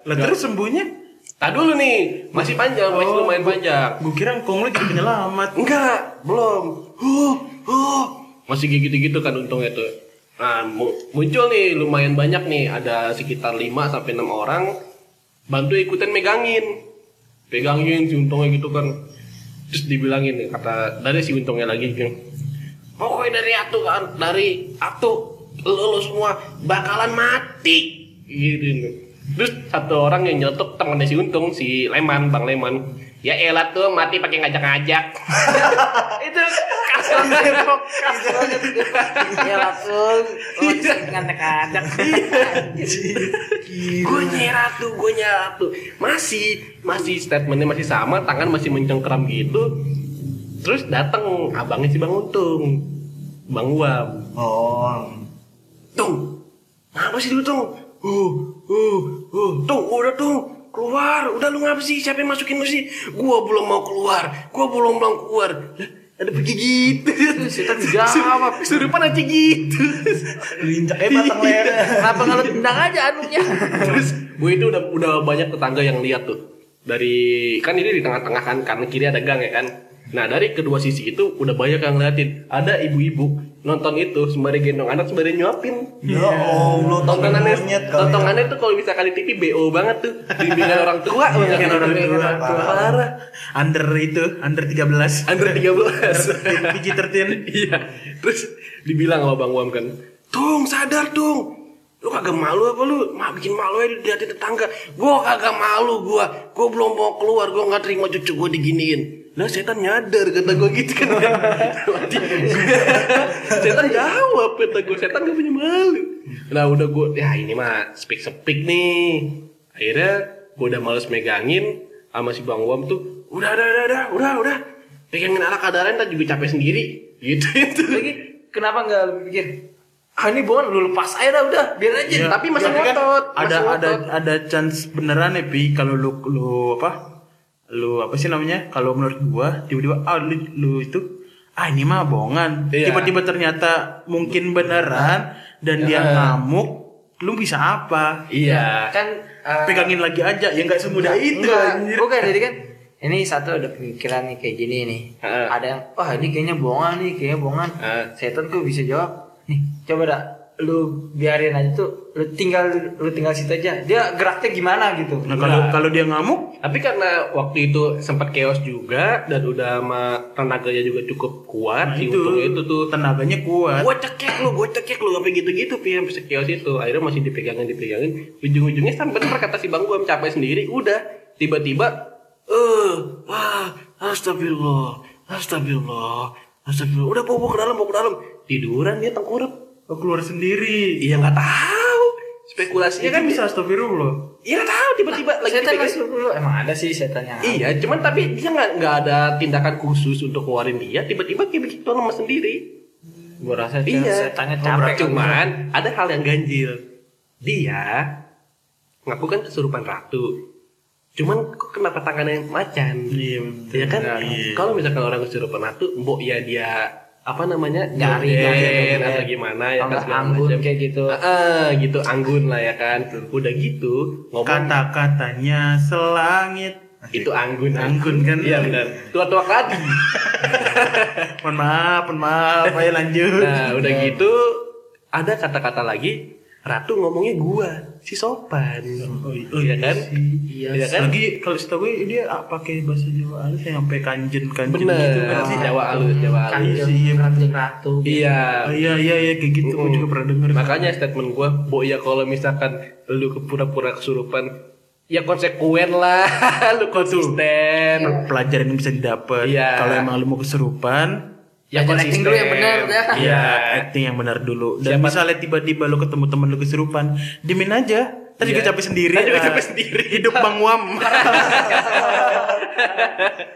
Lah terus sembuhnya? Tak dulu nih, masih panjang, masih lumayan panjang. Gue kira engkong lu jadi penyelamat. Enggak, belum. Huh, huh. Masih kayak gitu-gitu kan untungnya tuh. Nah, mu- muncul nih lumayan banyak nih, ada sekitar 5 sampai 6 orang bantu ikutan megangin. Pegangin si untungnya gitu kan. Terus dibilangin kata dari si untungnya lagi kan. Pokoknya dari atu kan, dari atu lo, lo semua bakalan mati. Gitu. Terus satu orang yang nyelotok temannya si Untung, si Leman, Bang Leman. Ya elah tuh mati pakai ngajak-ngajak. (laughs) Itu kasar Depok, kasar banget. Ya langsung, bisa ngantek-ngantek. gue nyerah tuh, gue nyerah tuh. Masih, masih statementnya masih sama, tangan masih mencengkeram gitu. Terus datang abangnya si Bang Untung, Bang Uam. Oh. Tung, ngapa sih lu Tung? Uh, uh, uh, Tung, udah Tung, keluar. Udah lu ngapa sih? Siapa yang masukin lu sih? Gua belum mau keluar, gua belum mau keluar. Lah, ada pergi gitu. Setan jawab. (laughs) Surupan aja gitu. Linjak eh batang leher. Kenapa nggak lo tendang aja anunya? Terus gue itu udah udah banyak tetangga yang lihat tuh. Dari kan ini di tengah-tengah kan, kanan kiri ada gang ya kan. Nah dari kedua sisi itu udah banyak yang ngeliatin. Ada ibu-ibu nonton itu sembari gendong anak sembari nyuapin. Ya Allah, tontonannya kali ya. tontonannya tuh kalau misalkan di TV BO banget tuh bimbingan orang tua banget. Bimbingan orang tua. parah Under itu, under 13. under 13 PG 13. iya terus dibilang sama Bang Wam kan Tung sadar Tung lu kagak malu apa lu mah bikin malu aja diliatin tetangga gua kagak malu gua gua belum mau keluar gua nggak terima cucu gua diginiin lah setan nyadar kata gua gitu kan. (laughs) Setan jawab kata gua. Setan gak punya malu. Nah udah gua ya ini mah speak speak nih. Akhirnya gua udah males megangin sama si bang Wam tuh. Udah udah udah udah udah udah. Pegangin ala kadaran ntar juga capek sendiri. Gitu itu Lagi kenapa nggak lu pikir? Ah ini bohong lu lepas aja dah udah biar aja. Iya, tapi masih kan ngotot, ada masih ada ngotot. ada chance beneran ya pi kalau lu lu apa lu apa sih namanya kalau menurut gua tiba-tiba ah lu, lu itu ah ini mah bohongan Iya. tiba-tiba ternyata mungkin beneran dan dia Iya. ngamuk lu bisa apa iya kan eh, pegangin lagi aja ya nggak semudah itu Enggak, anjir. bukan jadi kan ini satu ada pemikiran nih kayak gini nih. Heeh. Ada yang wah ini kayaknya bohongan nih, kayaknya bohongan. Heeh. Setan tuh bisa jawab. Nih, coba dah lu biarin aja tuh lu tinggal lu tinggal situ aja. Dia geraknya gimana gitu. nah kalau kalau dia ngamuk? Tapi karena waktu itu sempat chaos juga dan udah sama tenaganya juga cukup kuat nah itu. untung itu tuh tenaganya kuat. Gue cekek lu, gue cekek lu sampai gitu-gitu pi sampai sekios itu. Akhirnya masih dipegangin dipegangin. Ujung-ujungnya sampai bener kata si bang gue capek sendiri udah. Tiba-tiba eh ah astagfirullah astagfirullah astagfirullah. Udah bawa, bawa ke dalam bawa ke dalam. Tiduran dia tengkurap oh, keluar sendiri iya nggak tahu spekulasinya kan bisa astagfirullah iya nggak tahu tiba-tiba lagi setan dulu emang ada sih setan yang Iya, cuman tapi dia nggak nggak ada tindakan khusus untuk ngeluarin dia. Tiba-tiba kayak begitu lemas sendiri. gua rasa Iya. setannya capek Cuman ada hal yang ganjil. Dia ngaku kan kesurupan ratu. Cuman kok kenapa tangannya macan? iya Ya kan? Iya. Kalau misalkan orang kesurupan ratu, mbok ya dia apa namanya Nyari, nyari nyari, atau gimana ya kan anggun macam. kayak gitu. Ah, ah, gitu anggun lah ya kan udah gitu ngomong Kata-katanya selangit. itu anggun Anggun kan? iya benar tua-tua kadi (laughs) Mohon maaf, mohon maaf. Ayo lanjut. nah udah gitu ada kata-kata lagi Ratu ngomongnya gua si sopan Oh, oh, iya kan Iya. Iya kan? Lagi kalau setahu gue dia ah, pakai bahasa Jawa halus yang sampai kanjen kanjen bener gitu kan sih. Jawa halus Jawa halus Kanjeng Iya. kanjeng ratu. iya Oh, iya iya iya kayak gitu gue juga pernah denger. Makanya statement gua, Bo ya kalau misalkan lu ke pura-pura kesurupan, ya konsekuen lah, (laughs) lu konsisten. pelajaran yang bisa didapat. Iya. Kalau emang lu mau kesurupan, Ya Belajar acting dulu yang benar, ya. Iya, acting yang benar dulu. Dan Siapa- misalnya tiba-tiba lu ketemu temen lu kesurupan, dimin aja. Tadi juga Iya. capek sendiri. Ntar juga Nah, capek sendiri. Hidup Bang Wam. (laughs)